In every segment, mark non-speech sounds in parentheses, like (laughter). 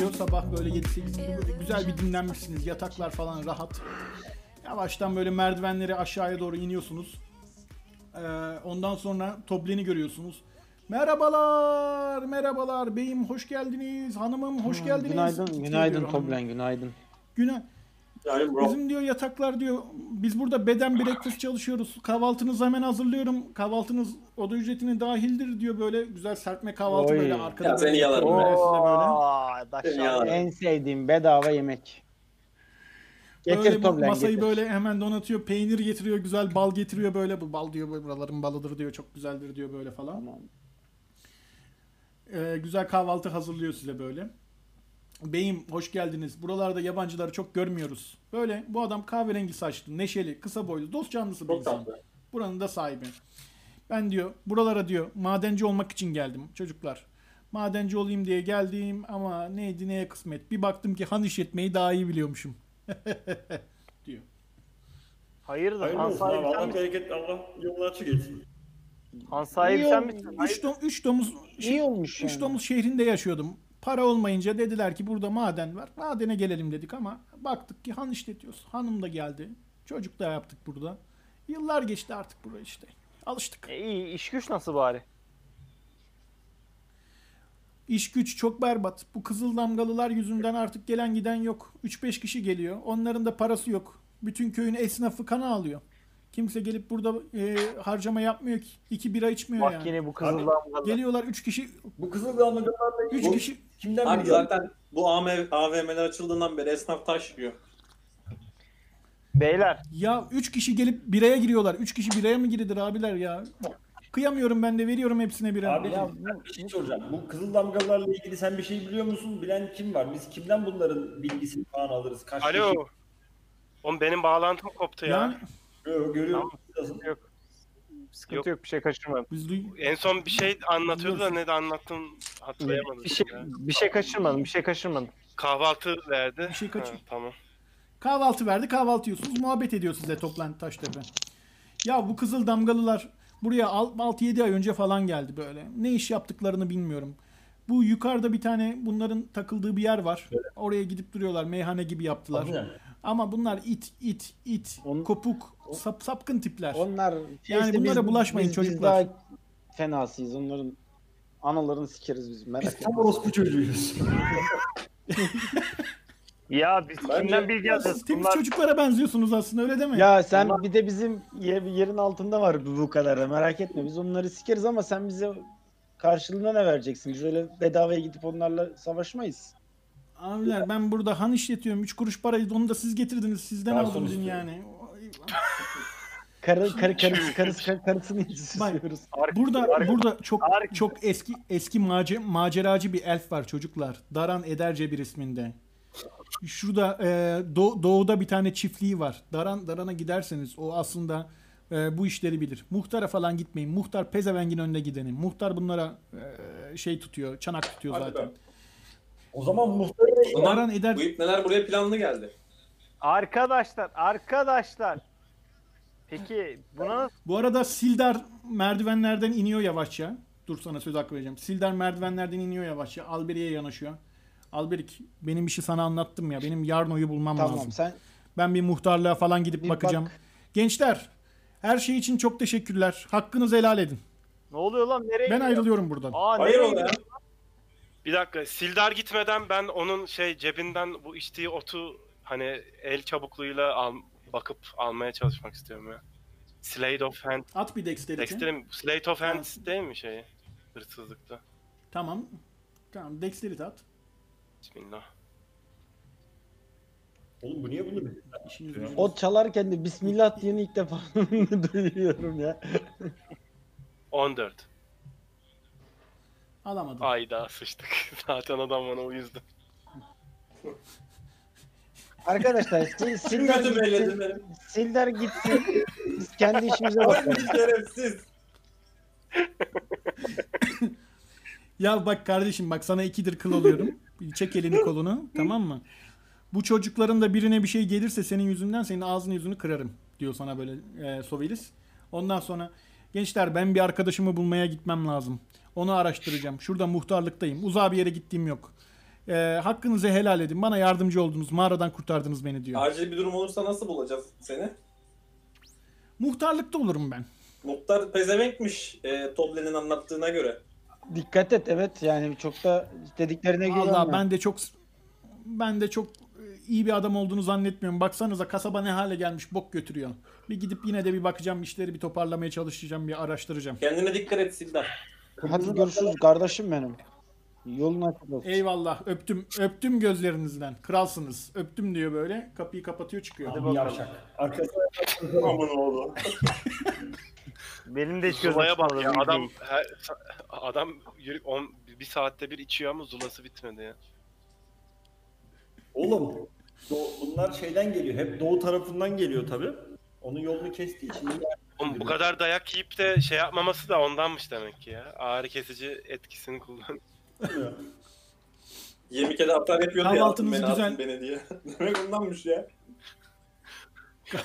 Doğuyor. Sabah böyle 7-8 gibi böyle güzel bir dinlenmişsiniz. Yataklar falan rahat. Yavaştan böyle merdivenleri aşağıya doğru iniyorsunuz. Ee, ondan sonra Toblen'i görüyorsunuz. Merhabalar, merhabalar. Beyim hoş geldiniz. Hanımım hoş geldiniz. Günaydın, Diyor günaydın hanım. Toblen, günaydın. Güne Yani bro. Bizim diyor yataklar diyor biz burada beden breakfast çalışıyoruz. Kahvaltınızı hemen hazırlıyorum. Kahvaltınız oda ücretine dahildir diyor böyle güzel serpme kahvaltı Oy. böyle arkada Ya böyle seni yalarım be. En sevdiğim bedava yemek. Getir Böyle masayı getir. böyle hemen donatıyor. Peynir getiriyor, güzel bal getiriyor böyle. Bu bal diyor böyle buraların balıdır diyor. Çok güzeldir diyor böyle falan. Tamam. Ee, güzel kahvaltı hazırlıyor size böyle. Beyim hoş geldiniz. Buralarda yabancıları çok görmüyoruz. Böyle bu adam kahverengi saçlı, neşeli, kısa boylu, dost canlısı bir insan. Buranın da sahibi. Ben diyor buralara diyor madenci olmak için geldim çocuklar. Madenci olayım diye geldim ama neydi neye kısmet. Bir baktım ki han işletmeyi daha iyi biliyormuşum. (laughs) diyor. Hayırdır? Hayırlı Han olsun sahibi sen Allah misin? bereket Allah yolunu açık etsin. Han sahibi İyi sen misin? Üç, Hayır. dom, üç domuz İyi olmuş yani. Üç domuz şehrinde yaşıyordum. Para olmayınca dediler ki burada maden var. Madene gelelim dedik ama baktık ki han işletiyoruz. Hanım da geldi. Çocuk da yaptık burada. Yıllar geçti artık buraya işte. Alıştık. E, iyi iş güç nasıl bari? İş güç çok berbat. Bu kızıl damgalılar yüzünden artık gelen giden yok. 3-5 kişi geliyor. Onların da parası yok. Bütün köyün esnafı kana alıyor. Kimse gelip burada e, harcama yapmıyor ki. İki bira içmiyor Bak yani. yine bu kızıl damgalı. Geliyorlar 3 kişi. Bu kızıl damlalarla 3 kişi. kimden Abi biliyor? zaten bu AVM, AVM'ler açıldığından beri esnaf taş yiyor. Beyler Ya 3 kişi gelip biraya giriyorlar. 3 kişi biraya mı girilir abiler ya? Kıyamıyorum ben de veriyorum hepsine bira. Abi Ya bir şey soracağım. Bu kızıl damgalarla ilgili sen bir şey biliyor musun? Bilen kim var? Biz kimden bunların bilgisini falan alırız? Kaç Alo. kişi? Oğlum benim bağlantım koptu ya. yani Görüyor, görüyor. Nasıl? sıkıntı Yok. yok, bir şey kaçırmadım. En son bir şey anlatıyordu da ne de anlattın hatırlayamadım. Bir şey ya. bir şey kaçırmadım, bir şey kaçırmadım. Kahvaltı verdi. Bir şey kaçır- Ha, tamam. kahvaltı verdi. Kahvaltı yiyorsunuz. Muhabbet ediyor size toplantı Taştepe. Ya bu kızıl damgalılar buraya 6-7 ay önce falan geldi böyle. Ne iş yaptıklarını bilmiyorum. Bu yukarıda bir tane bunların takıldığı bir yer var. Oraya gidip duruyorlar. Meyhane gibi yaptılar. Ne? Ama bunlar it, it, it, On- kopuk, sap, sapkın tipler. onlar Yani işte bunlara bulaşmayın biz, çocuklar. Biz daha fenasıyız. Onların analarını sikeriz biz. Merak Biz etme. tam orospu çocuğuyuz. (laughs) Ya biz Bence- kimden bilgi alacağız? temiz Bunlar çocuklara benziyorsunuz aslında öyle mi? Ya sen bir de bizim yer- yerin altında var bu bu kadar. da, Merak etme. Biz onları sikeriz ama sen bize karşılığında ne vereceksin? Biz öyle bedavaya gidip onlarla savaşmayız. Abiler ben burada han işletiyorum. 3 kuruş parayı onu da siz getirdiniz. Sizden Garson aldım istiyor. yani. Karı karı karısı karısı karı, karısını istiyoruz. Burada burada çok çok eski eski mace, maceracı bir elf var çocuklar. Daran Ederce bir isminde. Şurada e, doğ- doğuda bir tane çiftliği var. Daran Daran'a giderseniz o aslında e, bu işleri bilir. Muhtara falan gitmeyin. Muhtar pezevengin önüne gidenin. Muhtar bunlara e, şey tutuyor, çanak tutuyor Hadi zaten. be. O zaman muhtemelen Daran Eder Bu ipneler buraya planlı geldi. Arkadaşlar, arkadaşlar. Peki buna nasıl Bu arada Sildar merdivenlerden iniyor yavaşça. Dur sana söz hakkı vereceğim. Sildar merdivenlerden iniyor yavaşça. Alberik'e yanaşıyor. Alberik benim işi sana anlattım ya. Benim Yarno'yu bulmam Tamam lazım. sen Ben bir muhtarlığa falan gidip Bir bakacağım. bak. Gençler her şey için çok teşekkürler. Hakkınızı helal edin. ne oluyor lan? Nereye Ben gidiyor? ayrılıyorum buradan. Aa Hayır nereye ola ya. gidiyor? Bir dakika. Sildar gitmeden ben onun şey cebinden bu içtiği otu hani el çabukluğuyla al, bakıp almaya çalışmak istiyorum ya. Slate of hand. At bir dexterity. Dexter'e mi? Slate of hand değil mi şeyi? Hırsızlıkta. Tamam. Tamam dexterity at. Bismillah. Oğlum bu niye bunu o çalarken de Bismillah diyeni ilk defa (laughs) duyuyorum ya. 14. Alamadım. Ayda sıçtık. (laughs) Zaten adam bana uyuzdu. Arkadaşlar sil, (laughs) Kötü belledim gitsin. benim. Sildar gitsin. Biz kendi işimize bakalım. Hangi şerefsiz. Ya bak kardeşim bak sana ikidir kıl oluyorum. Bir Çek elini kolunu tamam mı? Bu çocukların da birine bir şey gelirse senin yüzünden senin ağzını yüzünü kırarım diyor sana böyle e, Sovelis. Ondan sonra gençler ben bir arkadaşımı bulmaya gitmem lazım. Onu araştıracağım. Şurada muhtarlıktayım. Uzağa bir yere gittiğim yok. Ee, hakkınızı helal edin. Bana yardımcı oldunuz. Mağaradan kurtardınız beni diyor. Acil bir durum olursa nasıl bulacağız seni? Muhtarlıkta olurum ben. Muhtar pezevenkmiş e, Tobler'in anlattığına göre. Dikkat et evet yani çok da dediklerine güvenme. Allah ben de çok ben de çok e, iyi bir adam olduğunu zannetmiyorum. Baksanıza kasaba ne hale gelmiş bok götürüyor. Bir gidip yine de bir bakacağım işleri bir toparlamaya çalışacağım bir araştıracağım. Kendine dikkat et Sildar. Hadi görüşürüz kardeşim benim. Yolun açık olsun. Eyvallah öptüm öptüm gözlerinizden. Kralsınız. Öptüm diyor böyle kapıyı kapatıyor çıkıyor. Abi yavşak. Arkasına Aman oğlum. (laughs) Benim de hiç gözüm Zula'ya bak ya adam her, adam yürü, on, bir saatte bir içiyor ama zulası bitmedi ya. Oğlum bunlar şeyden geliyor. Hep doğu tarafından geliyor tabi. Onun yolunu kestiği için. Oğlum bu kadar dayak yiyip de şey yapmaması da ondanmış demek ki ya. Ağrı kesici etkisini kullan. (laughs) 20 kere hata yapıyordu ya. Kahvaltınızı Beni güzel- atın beni diye. (laughs) Demek ondanmış ya.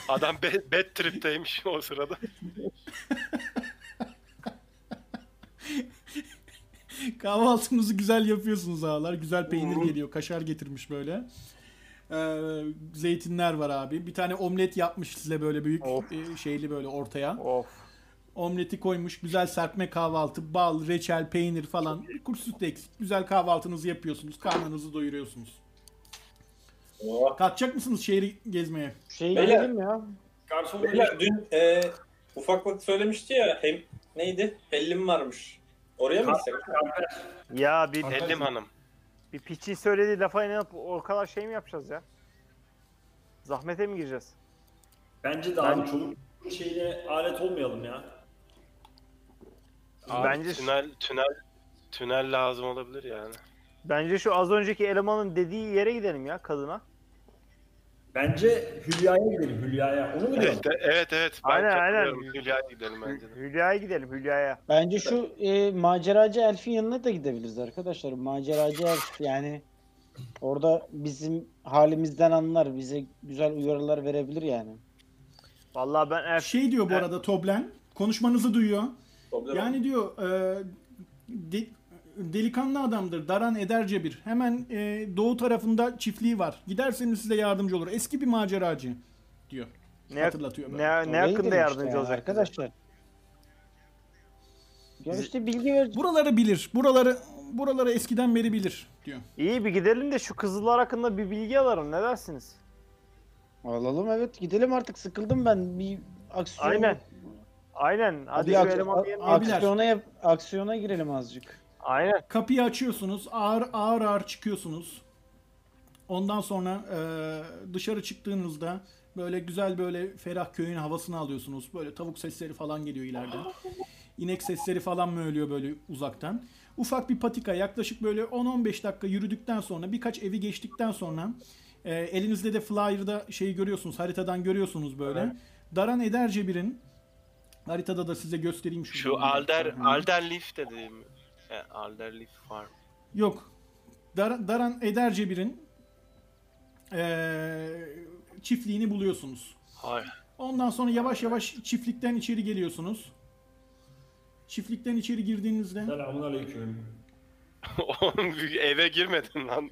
Adam be, bad trip'teymiş o sırada. Kahvaltınızı güzel yapıyorsunuz ağalar. Güzel peynir geliyor. Kaşar getirmiş böyle. Ee, zeytinler var abi. Bir tane omlet yapmış size böyle büyük Of. e, şeyli böyle ortaya. Of. Omleti koymuş. Güzel serpme kahvaltı. Bal, reçel, peynir falan. Kuruş süt eksik. Güzel kahvaltınızı yapıyorsunuz. Karnınızı doyuruyorsunuz. Oh. Kalkacak mısınız şehri gezmeye? Şey gidelim ya. Garson Beyler dün e, ufaklık söylemişti ya hem neydi? Hellim varmış. Oraya mı gitsek? Ya bir, Ellim hanım. Bir piçin söylediği lafa inanıp o kadar şey mi yapacağız ya? Zahmete mi gireceğiz? Bence de abi çoluk şeyine alet olmayalım ya. Abi Bence- tünel tünel tünel lazım olabilir yani. Bence şu az önceki elemanın dediği yere gidelim ya kadına. Bence Hülya'ya gidelim Hülya'ya. Onu mu diyorsun? Evet evet evet. Ben Aynen, aynen. katılıyorum. Hülya'ya gidelim bence de. Hülya'ya gidelim Hülya'ya. Bence şu e, maceracı elfin yanına da gidebiliriz arkadaşlar. Maceracı elf yani orada bizim halimizden anlar. Bize güzel uyarılar verebilir yani. Vallahi ben elf Şey diyor bu arada Toblen. Konuşmanızı duyuyor. Problem Yani diyor e, de- delikanlı adamdır. Daran Ederce bir. Hemen e, doğu tarafında çiftliği var. Giderseniz size yardımcı olur. Eski bir maceracı diyor. ne, Hatırlatıyor böyle. ne, ne hakkında yardımcı işte yani olacak arkadaşlar. Ya işte bilgi ver. Buraları bilir. Buraları buraları eskiden beri bilir diyor. İyi bir gidelim de şu kızıllar hakkında bir bilgi alalım ne dersiniz? Alalım evet gidelim artık sıkıldım ben bir aksiyon. Aynen. Aynen. Hadi Bir şu ak- elemanı a- aksiyona yap- aksiyona girelim azıcık. Aynen. Kapıyı açıyorsunuz. Ağır ağır ağır çıkıyorsunuz. Ondan sonra e, dışarı çıktığınızda böyle güzel böyle ferah köyün havasını alıyorsunuz. Böyle tavuk sesleri falan geliyor ileriden. (laughs) İnek sesleri falan mı ölüyor böyle uzaktan. Ufak bir patika yaklaşık böyle 10-15 dakika yürüdükten sonra birkaç evi geçtikten sonra e, elinizde de flyer'da şeyi görüyorsunuz haritadan görüyorsunuz böyle. Daran Edercebir'in haritada da size göstereyim Şu şuradan. Alder Hı. Alderleaf dediğim. He, Alderleaf Farm. Yok. Dar- Daran Edercebir'in eee çiftliğini buluyorsunuz. Hayır. Ondan sonra yavaş yavaş çiftlikten içeri geliyorsunuz. Çiftlikten içeri girdiğinizde Selamun aleyküm. (laughs) Oğlum eve girmedin lan.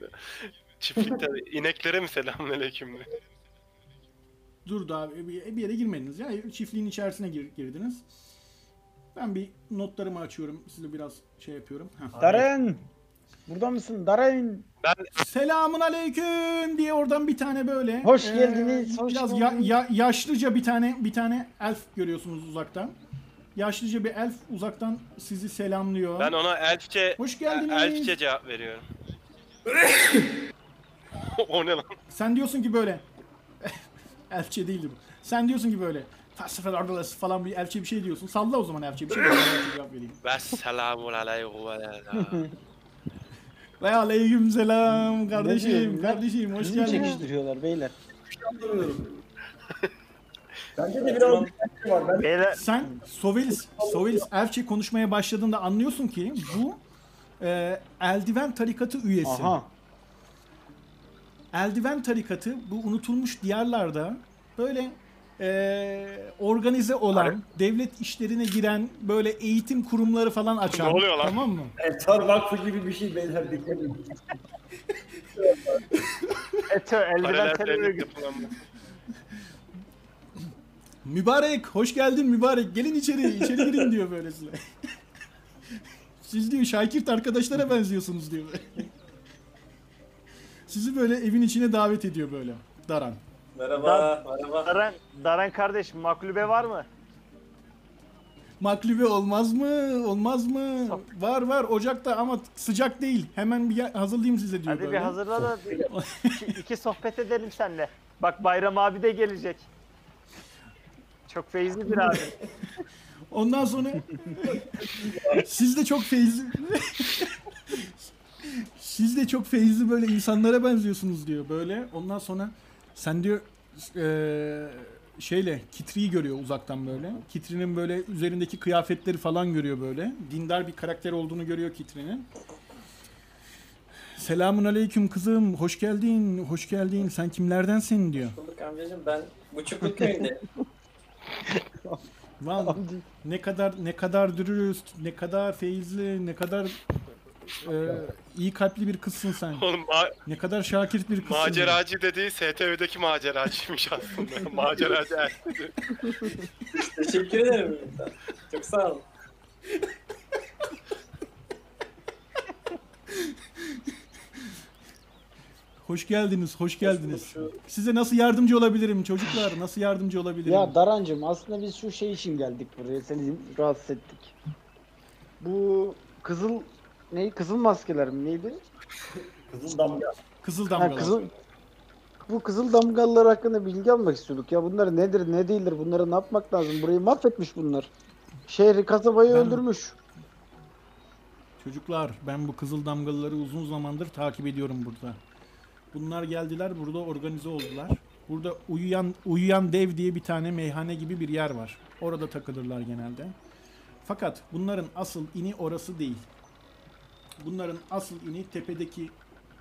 Çiftlikte ineklere mi selamünaleyküm de. dur daha bir bir yere girmediniz ya çiftliğin içerisine gir- girdiniz. Ben bir notlarımı açıyorum. Size biraz şey yapıyorum. Heh. Daren! Burada mısın? Daren! Selamun aleyküm diye oradan bir tane böyle. Hoş eee, geldiniz, hoş biraz ya- bulduk. ya- yaşlıca bir tane bir tane elf görüyorsunuz uzaktan. Yaşlıca bir elf uzaktan sizi selamlıyor. Ben ona elfçe Hoş geldiniz. elfçe cevap veriyorum. (laughs) o ne lan? Sen diyorsun ki böyle. (laughs) elfçe değildi bu. Sen diyorsun ki böyle. Tasfifer ardalası falan bir elfçe bir şey diyorsun. Salla o zaman elfçe bir şey. Ben cevap vereyim. (laughs) Ve selamun aleyküm ve Ve aleyküm selam kardeşim. Kardeşim hoş Bizi mi geldin. çekiştiriyorlar beyler? Bende de biraz bir var. Ben Beyler Sen Sovelis, Sovelis elfçe konuşmaya başladığında anlıyorsun ki bu e, eldiven tarikatı üyesi. Aha. Eldiven tarikatı bu unutulmuş diyarlarda böyle e, organize olan, devlet işlerine giren böyle eğitim kurumları falan açan. Ne oluyor lan? Tamam mı? Ensar Vakfı gibi bir şey beyler dikkat edin. Eto eldiven terör örgütü. Mübarek hoş geldin mübarek gelin içeri içeri girin diyor böylesine. Siz diyor Şakirt arkadaşlara benziyorsunuz diyor. Sizi böyle evin içine davet ediyor böyle Daran. Merhaba, merhaba. Daran, Daran kardeş maklube var mı? Maklube olmaz mı? Olmaz mı? Var var ocakta ama sıcak değil. Hemen bir hazırlayayım size diyor Hadi böyle. bir hazırla da iki, iki sohbet edelim seninle. Bak Bayram abi de gelecek. Çok feyizli bir abi. (laughs) Ondan sonra siz de çok feyizli (laughs) siz de çok feyizli böyle insanlara benziyorsunuz diyor böyle. Ondan sonra sen diyor eee, şeyle Kitri'yi görüyor uzaktan böyle. Kitri'nin böyle üzerindeki kıyafetleri falan görüyor böyle. Dindar bir karakter olduğunu görüyor Kitri'nin. Selamun aleyküm kızım. Hoş geldin. Hoş geldin. Sen kimlerdensin diyor. Bulduk amcacığım ben Buçukluk köyünde. Vallahi ne kadar ne kadar dürüst, ne kadar feyizli, ne kadar e, iyi kalpli bir kızsın sen. (laughs) Oğlum ma- Ne kadar şakirt bir kızsın. maceracı dediği STV'deki maceracıymış (laughs) aslında. maceracı er. Teşekkür ederim. Çok sağ olun. Hoş geldiniz, hoş geldiniz. Size nasıl yardımcı olabilirim çocuklar? Nasıl yardımcı olabilirim? Ya Darancım aslında biz şu şey için geldik buraya. Seni rahatsız ettik. Bu kızıl ne kızıl maskeler mi neydi? Kızıl damga. Kızıl Ha, damgalar. kızıl bu kızıl damgalılar hakkında bilgi almak istiyorduk. Ya bunlar nedir, ne değildir? Bunları ne yapmak lazım? Burayı mahvetmiş bunlar. Şehri, kasabayı Ben- öldürmüş. Çocuklar ben bu kızıl damgalıları uzun zamandır takip ediyorum burada. Bunlar geldiler burada organize oldular. Burada uyuyan uyuyan dev diye bir tane meyhane gibi bir yer var. Orada takılırlar genelde. Fakat bunların asıl ini orası değil. Bunların asıl ini tepedeki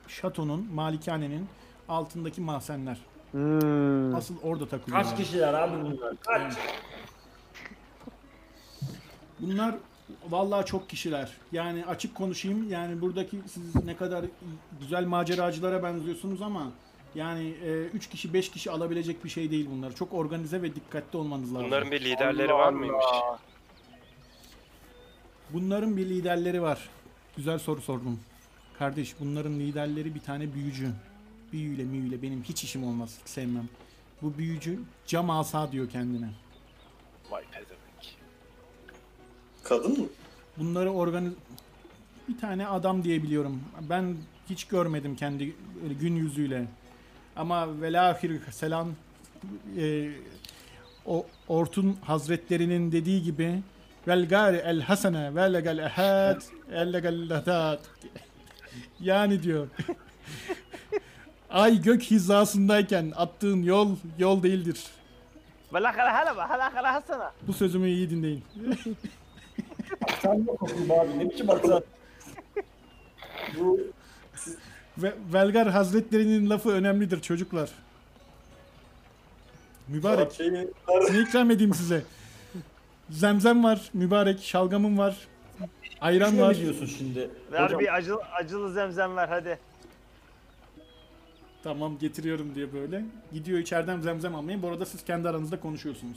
şatonun, malikanenin altındaki mahzenler. Hmm. Asıl orada takılıyorlar. Kaç kişiler abi bunlar? Kaç? Bunlar vallahi çok kişiler. Yani açık konuşayım. Yani buradaki siz ne kadar güzel maceracılara benziyorsunuz ama yani 3 kişi 5 kişi alabilecek bir şey değil bunlar. Çok organize ve dikkatli olmanız lazım. Bunların bir liderleri var mıymış? Allah. Bunların bir liderleri var. Güzel soru sordun. Kardeş bunların liderleri bir tane büyücü. Büyüyle müyüyle benim hiç işim olmaz. Hiç sevmem. Bu büyücü cam asa diyor kendine. Vay pezevenk. Kadın mı? Bunları organiz... Bir tane adam diye biliyorum. Ben hiç görmedim kendi öyle gün yüzüyle. Ama velahir selam e, o Ortun Hazretlerinin dediği gibi vel gari el hasene vel legel ehad el legel ladat yani diyor ay gök hizasındayken attığın yol yol değildir. Velakala hala bak, halakala hasana. Bu sözümü iyi dinleyin. Sen ne kokun bu abi? Ne biçim aksan? Bu Ve Velgar Hazretlerinin lafı önemlidir çocuklar. Mübarek. şeyi Ne ikram edeyim size? Zemzem var, mübarek, şalgamım var, ayran Ne var. diyorsun şimdi? Ver Hocam, bir acılı, acılı zemzem ver hadi. Tamam getiriyorum diye böyle. Gidiyor içeriden zemzem almayı. Bu arada siz kendi aranızda konuşuyorsunuz.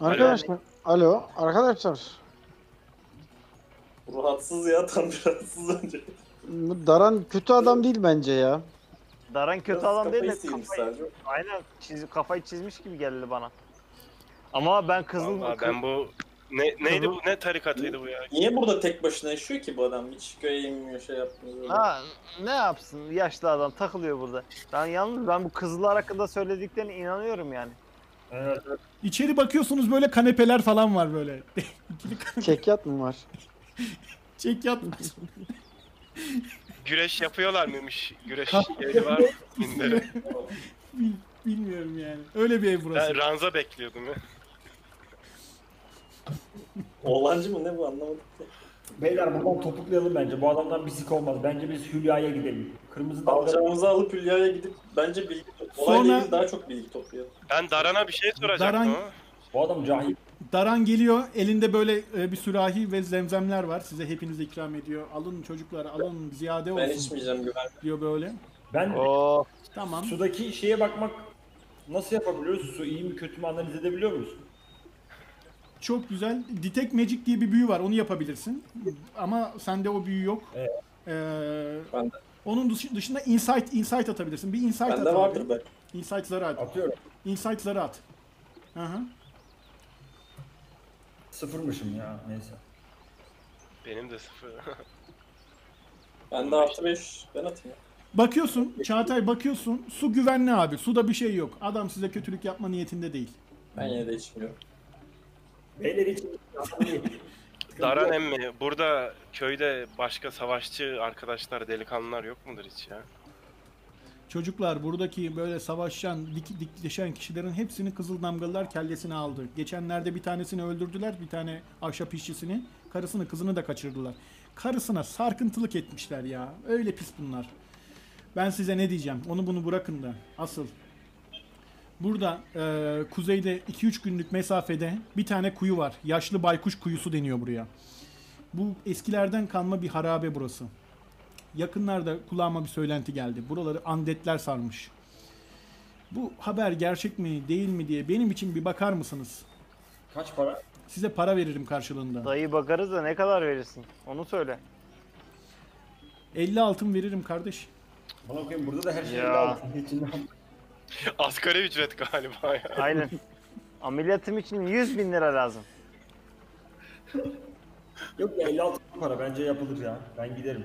Arkadaşlar, alo arkadaşlar. rahatsız ya tam rahatsız önce. Daran kötü adam değil bence ya. Daran kötü Biraz adam değil de kafayı sıyırmış kafayı, sadece. aynen çiz, kafayı çizmiş gibi geldi bana. Ama ben kızıl, Vallahi ben bu ne neydi bu ne tarikatıydı bu ya? Niye burada tek başına yaşıyor ki bu adam? Hiç köye inmiyor şey yapmıyor. Ha, ne yapsın yaşlı adam takılıyor burada. Ben yalnız ben bu kızlar hakkında söylediklerine inanıyorum yani. Evet. İçeri bakıyorsunuz böyle kanepeler falan var böyle. (laughs) İkili kanepe. Çekyat mı var? (laughs) Çek yatmaz. Güreş yapıyorlar mıymış? Güreş yeri var. (laughs) Bil- Bilmiyorum yani. Öyle bir ev burası. Ben ranza bekliyordum ya. Oğlancı mı ne bu anlamadım. Beyler buradan topuklayalım bence. Bu adamdan bir sik olmaz. Bence biz Hülya'ya gidelim. Kırmızı damgalar. Alacağımızı alıp Hülya'ya gidip bence bilgi Sonra- olayla ilgili daha çok bilgi toplayalım. Ben Daran'a bir şey soracaktım Daran- ama. Bu adam cahil. Daran geliyor. Elinde böyle e, bir sürahi ve zemzemler var. Size hepinize ikram ediyor. Alın çocuklar alın ziyade Ben olsun içmeyeceğim güven. diyor böyle. Ben Oo. Tamam. sudaki şeye bakmak nasıl yapabiliyoruz? Su iyi mi kötü mü analiz edebiliyor muyuz? Çok güzel. Detect Magic diye bir büyü var. Onu yapabilirsin. Ama sende o büyü yok. Evet. Ee, Bende. onun dışı- dışında insight insight atabilirsin. Bir insight Bende at vardır abi. be. Insight zarı at. Atıyorum. Insight zarı at. Hı hı. Sıfırmışım ya neyse. Benim de sıfır. (laughs) Bende artı 5. Ben atayım. Bakıyorsun Çağatay bakıyorsun su güvenli abi. Suda bir şey yok. Adam size kötülük yapma niyetinde değil. Ben yine de içmiyorum. Beyler için (laughs) Daran emmi burada köyde başka savaşçı arkadaşlar delikanlılar yok mudur hiç ya? Çocuklar buradaki böyle savaşan, dik, dikleşen kişilerin hepsini Kızıl Damgalılar kellesine aldı. Geçenlerde bir tanesini öldürdüler, bir tane ahşap işçisini. Karısını, kızını da kaçırdılar. Karısına sarkıntılık etmişler ya. Öyle pis bunlar. Ben size ne diyeceğim? Onu bunu bırakın da. Asıl. Burada e, kuzeyde 2-3 günlük mesafede bir tane kuyu var. Yaşlı baykuş kuyusu deniyor buraya. Bu eskilerden kalma bir harabe burası. Yakınlarda kulağıma bir söylenti geldi. Buraları andetler sarmış. Bu haber gerçek mi değil mi diye benim için bir bakar mısınız? kaç para? Size para veririm karşılığında. Dayı bakarız da ne kadar verirsin? Onu söyle. 50 altın veririm kardeş. Bana koyayım burada da her şey Ya. içinden. (laughs) Asgari ücret galiba ya. Aynen. Ameliyatım için 100 bin lira lazım. Yok ya 56 para bence yapılır ya. Ben giderim.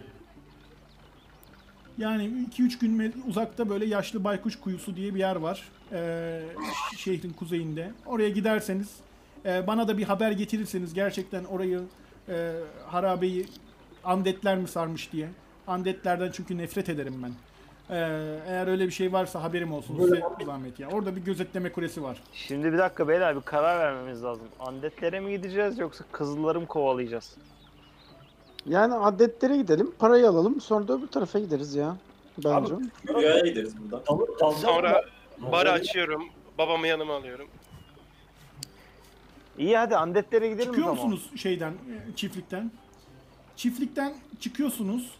Yani 2-3 gün me- uzakta böyle yaşlı baykuş kuyusu diye bir yer var. Ee, ş- şehrin kuzeyinde. Oraya giderseniz e, bana da bir haber getirirseniz gerçekten orayı e, harabeyi andetler mi sarmış diye. Andetlerden çünkü nefret ederim ben. Ee, eğer öyle bir şey varsa haberim olsun size zahmet ya. Orada bir gözetleme kulesi var. Şimdi bir dakika beyler bir karar vermemiz lazım. Andetlere mi gideceğiz yoksa kızılları mı kovalayacağız? Yani adetlere gidelim, parayı alalım, sonra da öbür tarafa gideriz ya. Bence. Hülya'ya gideriz buradan. Sonra barı açıyorum. Babamı yanıma alıyorum. İyi hadi andetlere gidelim Çıkıyor o zaman. musunuz şeyden, e, çiftlikten? Çiftlikten çıkıyorsunuz.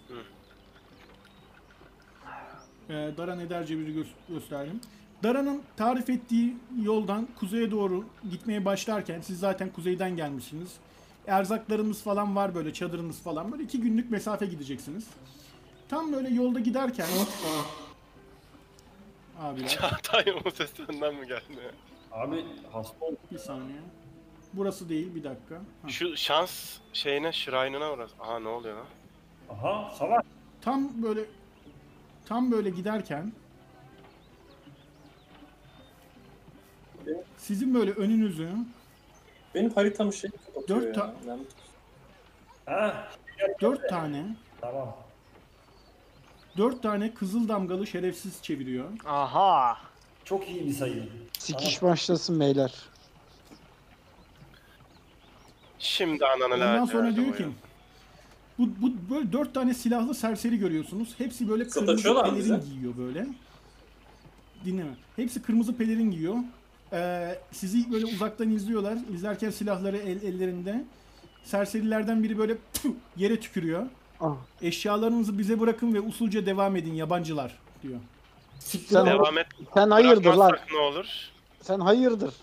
Ee, Daran Ederce biri gö- gösterdim. Daran'ın tarif ettiği yoldan kuzeye doğru gitmeye başlarken siz zaten kuzeyden gelmişsiniz. Erzaklarınız falan var böyle çadırınız falan böyle iki günlük mesafe gideceksiniz. Tam böyle yolda giderken abiler Çağatay o ses senden mi geldi? Abi hasta oldum. bir saniye. Burası değil bir dakika. Ha. Şu şans şeyine, şiraynına orası. Aha ne oluyor lan? Aha savaş. Tam böyle tam böyle giderken sizin böyle önünüzü Benim haritamı şey kapatıyor Dört ya. ta- Ben- Ha dört tane tamam. dört tane kızıl damgalı şerefsiz çeviriyor. Aha. Çok iyi bir sayı. Sikiş başlasın beyler. Şimdi ananı Ondan lanet sonra diyor ki. Bu, bu böyle dört tane silahlı serseri görüyorsunuz. Hepsi böyle kırmızı Sataşıyorlar mı pelerin bize? giyiyor böyle. Dinleme. Hepsi kırmızı pelerin giyiyor. Ee, sizi böyle uzaktan izliyorlar. İzlerken silahları el, ellerinde. Serserilerden biri böyle "Püh!" (clears throat) yere tükürüyor. Ah. Eşyalarınızı bize bırakın ve usulca devam edin yabancılar diyor. Sen, Devam et. sen hayırdır lan. Bırakmazsak ne olur? Sen hayırdır.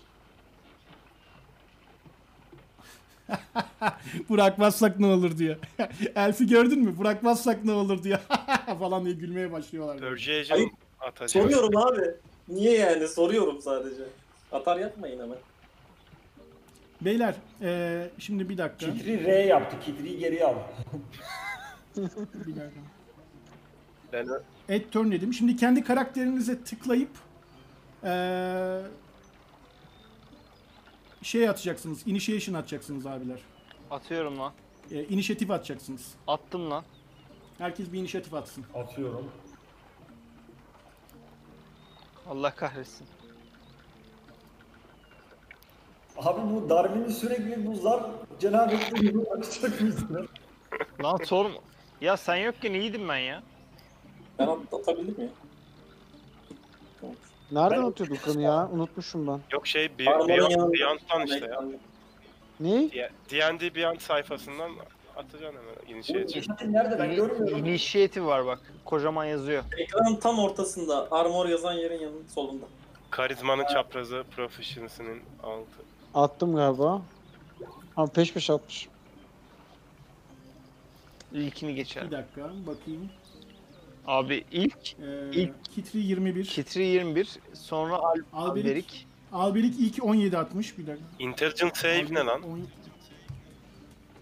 (laughs) Bırakmazsak ne olur diyor. (laughs) Elfi gördün mü? Bırakmazsak ne olur diyor. (laughs) falan diye gülmeye başlıyorlar. Atacağım. Soruyorum abi. Niye yani? Soruyorum sadece. Atar yapmayın hemen. Beyler eee, şimdi bir dakika. Kitri R yaptı. Kitriyi geriye al. Bir dakika. Ben Add turn dedim. Şimdi kendi karakterinize tıklayıp eee, şey atacaksınız. Initiation atacaksınız abiler. Atıyorum lan. E, inisiyatif atacaksınız. Attım lan. Herkes bir inisiyatif atsın. Atıyorum. Allah kahretsin. Abi bu Darwin'in sürekli bu zar cenabetleri açacak mısın? Lan sorma. Ya sen yokken iyiydim ben ya. Ben at- atabilir miyim? Nereden Ben- atıyorduk onu ya? Unutmuşum ben. Yok şey Beyond, yanında- Beyond'dan işte ya. Ne? D&D Beyond sayfasından atacaksın hemen nerede ben görmüyorum. Initiative var bak. Kocaman yazıyor. Ekranın tam ortasında. Armor yazan yerin yanının solunda. Karizmanın çaprazı, proficiency'nin altı. Attım galiba. Ama peş peşe atmış. İlkini geçer. Bir dakika bakayım. Abi ilk Ee, İlk- Kitri 21. Kitri 21, sonra Al Alberik. Alberik. Alberik ilk 17 atmış. Bir dakika. Intelligent save ne lan? On-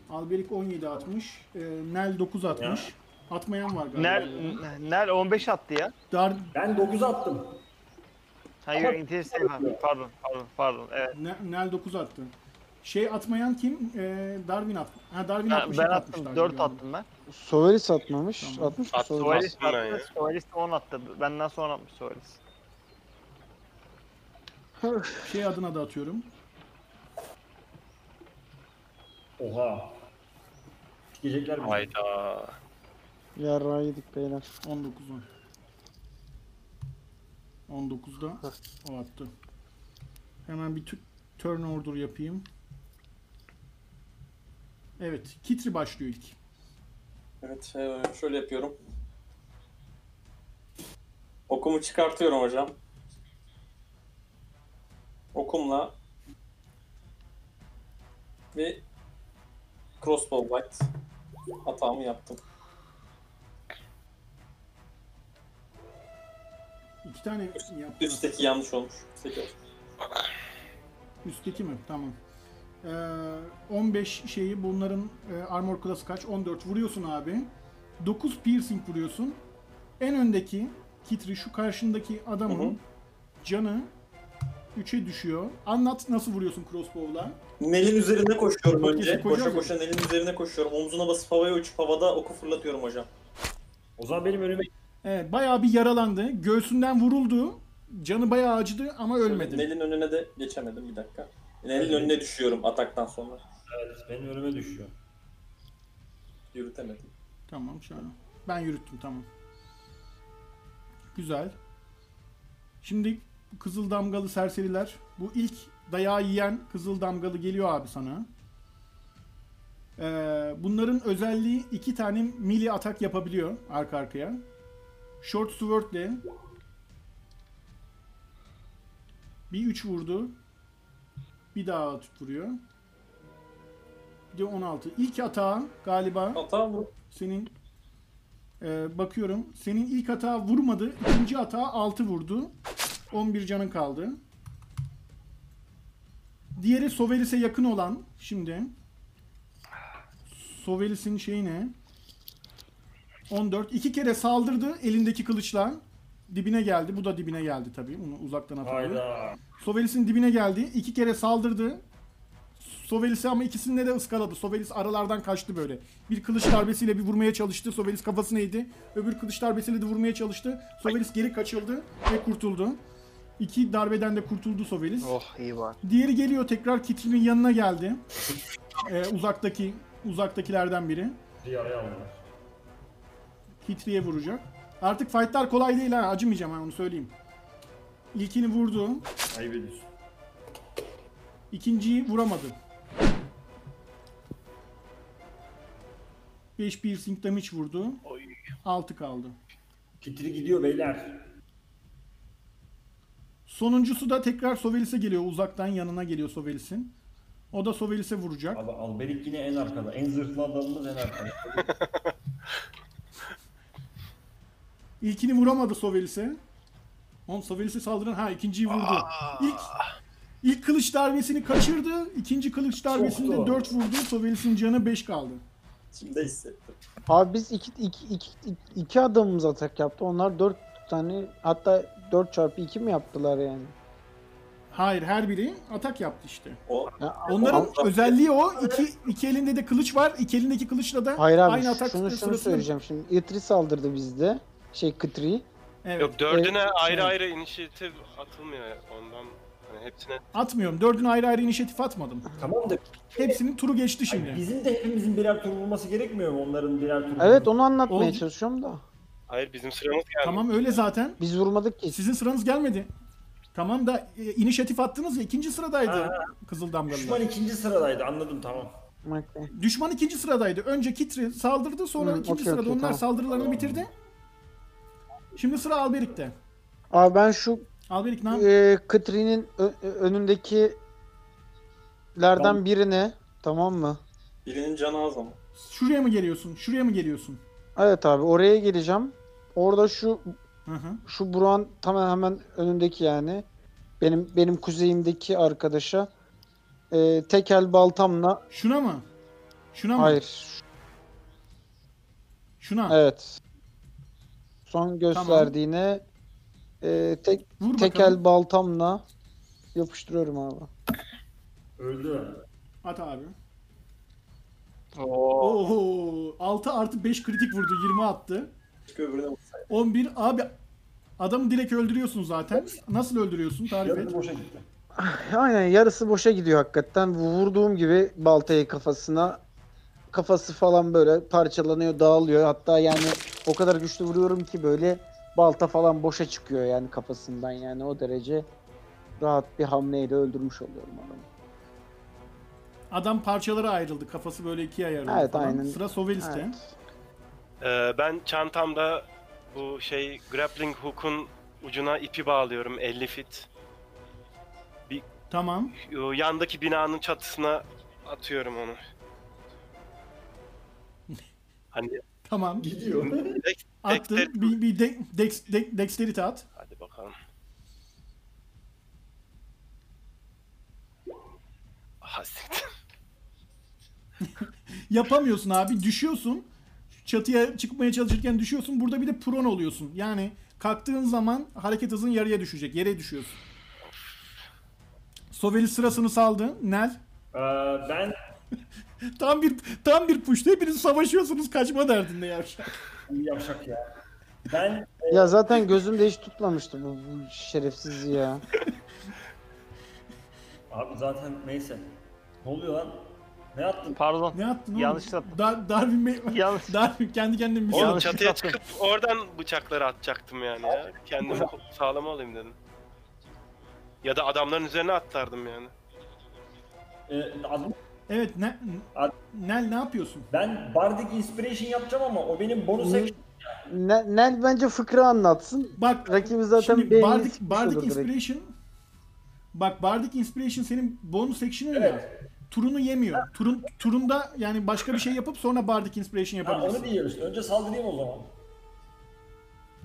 Alberik 17 atmış. Ee, Nel 9 atmış. Atmayan var galiba. Nel, Nel 15 attı ya. Dar, Ben 9 attım. Hayır, Ama- Intelligent ha, pardon, pardon, pardon. Evet. Ne- Nel 9 attı. Şey atmayan kim? Ee, Darwin at. Ha Darwin Ha, atmış. ben iki attım, atmışlar 4 gibi oldu. attım ben. Sovelis atmamış. Tamam. Atmış mı At- Sovelis? Sovelis ben ya. attı, Sovalis de 10 attı. Benden sonra atmış Sovalis. (laughs) Şey adına da atıyorum. Oha. Sikecekler bizi. Hayda. Yarrağı yedik beyler. 19 10. 19'da o attı. Hemen bir tü- turn order yapayım. Evet, Kitri başlıyor ilk. Evet e, şöyle yapıyorum. Okumu çıkartıyorum hocam. Okumla bir crossbow light hatamı yaptım. İki tane yaptı. Üstteki yanlış olmuş. Üstteki. Üstteki mi? Tamam. Ee, 15 şeyi bunların e, armor class'ı kaç? 14 vuruyorsun abi. 9 piercing vuruyorsun. En öndeki Kitri şu karşındaki adamın Hı hı. canı 3'e düşüyor. Anlat nasıl vuruyorsun crossbow'la? Nelin üzerine koşuyorum Çok önce. Koşa koşa Nelin üzerine koşuyorum. Omzuna basıp havaya uçup havada oku fırlatıyorum hocam. O zaman benim önüme Evet, bayağı bir yaralandı. Göğsünden vuruldu. Canı bayağı acıdı ama ölmedi. Nelin önüne de geçemedim bir dakika. Nelin Evet. önüne düşüyorum ataktan sonra. evet, benim önüme düşüyor. Yürütemedim. Tamam şöyle. Ben yürüttüm tamam. Güzel. Şimdi kızıl damgalı serseriler. Bu ilk dayağı yiyen kızıl damgalı geliyor abi sana. Ee, bunların özelliği iki tane melee atak yapabiliyor arka arkaya. Short sword ile bir 3 vurdu. Bir daha vuruyor. Bir de 16. İlk atağı galiba Hata bu. senin e, bakıyorum. Senin ilk hata vurmadı. ikinci hata 6 vurdu. 11 canın kaldı. Diğeri Sovelis'e yakın olan şimdi. Sovelis'in şeyi ne? 14. İki kere saldırdı elindeki kılıçla. Dibine geldi. Bu da dibine geldi tabii. Onu uzaktan atabilir. Hayda. Sovelis'in dibine geldi. İki kere saldırdı. Sovelis'i ama ikisini de ıskaladı. Sovelis aralardan kaçtı böyle. Bir kılıç darbesiyle bir vurmaya çalıştı. Sovelis kafasını eğdi. Öbür kılıç darbesiyle de vurmaya çalıştı. Sovelis geri kaçıldı ve kurtuldu. İki darbeden de kurtuldu Sovelis. Oh iyi var. Diğeri geliyor tekrar Kitri'nin yanına geldi. (laughs) Ee, uzaktaki uzaktakilerden biri. Aldılar. Kitri'ye vuracak. Artık fightlar kolay değil ha. Acımayacağım ha onu söyleyeyim. İlkini vurdu. Ayıp ediyorsun. İkinciyi vuramadı. 5 piercing damage vurdu. Oy. 6 kaldı. Kitri gidiyor beyler. Sonuncusu da tekrar Sovelis'e geliyor. Uzaktan yanına geliyor Sovelis'in. O da Sovelis'e vuracak. Abi Alberik yine en arkada. En zırhlı adamımız en arkada. (laughs) İlkini vuramadı Sovelis'e. On Sovelis'e saldıran ha ikinciyi vurdu. İlk ilk kılıç darbesini kaçırdı. İkinci kılıç darbesinde Soktu. 4 vurdu. Sovelis'in canı 5 kaldı. Şimdi hissettim. Abi biz iki, iki, iki, iki adamımız atak yaptı. Onlar dört tane hatta 4 çarpı 2 mi yaptılar yani? Hayır her biri atak yaptı işte. O Ya, Onların Ama- özelliği o. İki, iki elinde de kılıç var. İki elindeki kılıçla da Hayır abi aynı atak şunu şunu söyleyeceğim şimdi. Itri saldırdı bizde. Şey Kıtri. Evet. Yok dördüne ayrı evet. ayrı inisiyatif atılmıyor ondan. Hani hepsine Atmıyorum. Dördüne ayrı ayrı inisiyatif atmadım. tamam da Hepsinin turu geçti şimdi. bizim de hepimizin birer tur vurması gerekmiyor mu onların birer tur? Evet onu anlatmaya Oldu. çalışıyorum da. Hayır bizim sıramız geldi. Tamam öyle zaten. Biz vurmadık ki. Sizin sıranız gelmedi. Tamam da e, inisiyatif attınız ya ikinci sıradaydı. Kızıl Düşman Damgalılar. ikinci sıradaydı anladım tamam. Düşman ikinci sıradaydı. Önce Kitri saldırdı sonra Hı, ikinci okey, sırada okey, onlar tamam. saldırılarını bitirdi. Şimdi sıra Alberik'te. Abi ben şu Alberik ne e, Katri'nin ö- ö- önündekilerden Tamam. birine tamam mı? Birinin canı az ama. Şuraya mı geliyorsun? Şuraya mı geliyorsun? Evet abi oraya geleceğim. Orada şu Hı hı. şu Buran hemen hemen önündeki yani benim benim kuzeyimdeki arkadaşa e, tekel baltamla Şuna mı? Şuna mı? hayır Şuna. evet son gösterdiğine e, tek Vur tekel bakalım. baltamla yapıştırıyorum abi. Öldü. At abi. Oo. Oho. 6 artı 5 kritik vurdu. 20 attı. Keşke öbürüne vursaydı. 11. Abi adamı direkt öldürüyorsun zaten. Nasıl öldürüyorsun? Tarif et. Boşa gitti. Aynen yarısı boşa gidiyor hakikaten. Vurduğum gibi baltayı kafasına kafası falan böyle parçalanıyor, dağılıyor. Hatta yani o kadar güçlü vuruyorum ki böyle balta falan boşa çıkıyor yani kafasından yani o derece rahat bir hamleyle öldürmüş oluyorum adamı. Adam parçalara ayrıldı. Kafası böyle ikiye ayrıldı Evet, falan. aynen. Sıra Sovelis'te. Evet. Ee, ben çantamda bu şey grappling hook'un ucuna ipi bağlıyorum 50 fit. Tamam. Yandaki binanın çatısına atıyorum onu. Hani Tamam. Gidiyor. Dex- (laughs) Attın. Dexter- Bir, bir de, dex, de, dexterity at. Hadi bakalım. Siktir. (laughs) Yapamıyorsun abi. Düşüyorsun. Çatıya çıkmaya çalışırken düşüyorsun. Burada bir de prone oluyorsun. Yani kalktığın zaman hareket hızın yarıya düşecek. Yere düşüyorsun. Sovelis sırasını saldı. Nel. Ee, ben (laughs) Tam bir tam bir push'ta hepiniz savaşıyorsunuz kaçma derdinde yavşak. yavşak ya. Ben Ya zaten gözümde hiç tutmamıştı bu, bu şerefsiz ya. abi zaten neyse. Ne oluyor lan? Ne yaptın? Pardon. Ne yaptın oğlum? Yanlış yaptım. Dar, Darwin Bey... Yanlış. Darwin kendi kendine bir Oğlum Yanlış çatıya yaptım. çıkıp oradan bıçakları atacaktım yani ya. Kendimi (laughs) sağlam alayım dedim. Ya da adamların üzerine atlardım yani. Ee, adım- Evet ne, Ad- Nel ne yapıyorsun? ben Bardic Inspiration yapacağım ama o benim bonus action. Ne- Nel bence fıkra anlatsın. Bak Rakibi zaten şimdi beynini Bardic, sıkmış Bardic olur direkt. Inspiration Bak Bardic Inspiration senin bonus action'ın ya. Turunu yemiyor. Turun turunda yani başka bir şey yapıp sonra Bardic Inspiration Ha, yapabilirsin. onu diyoruz. Önce saldırayım o zaman.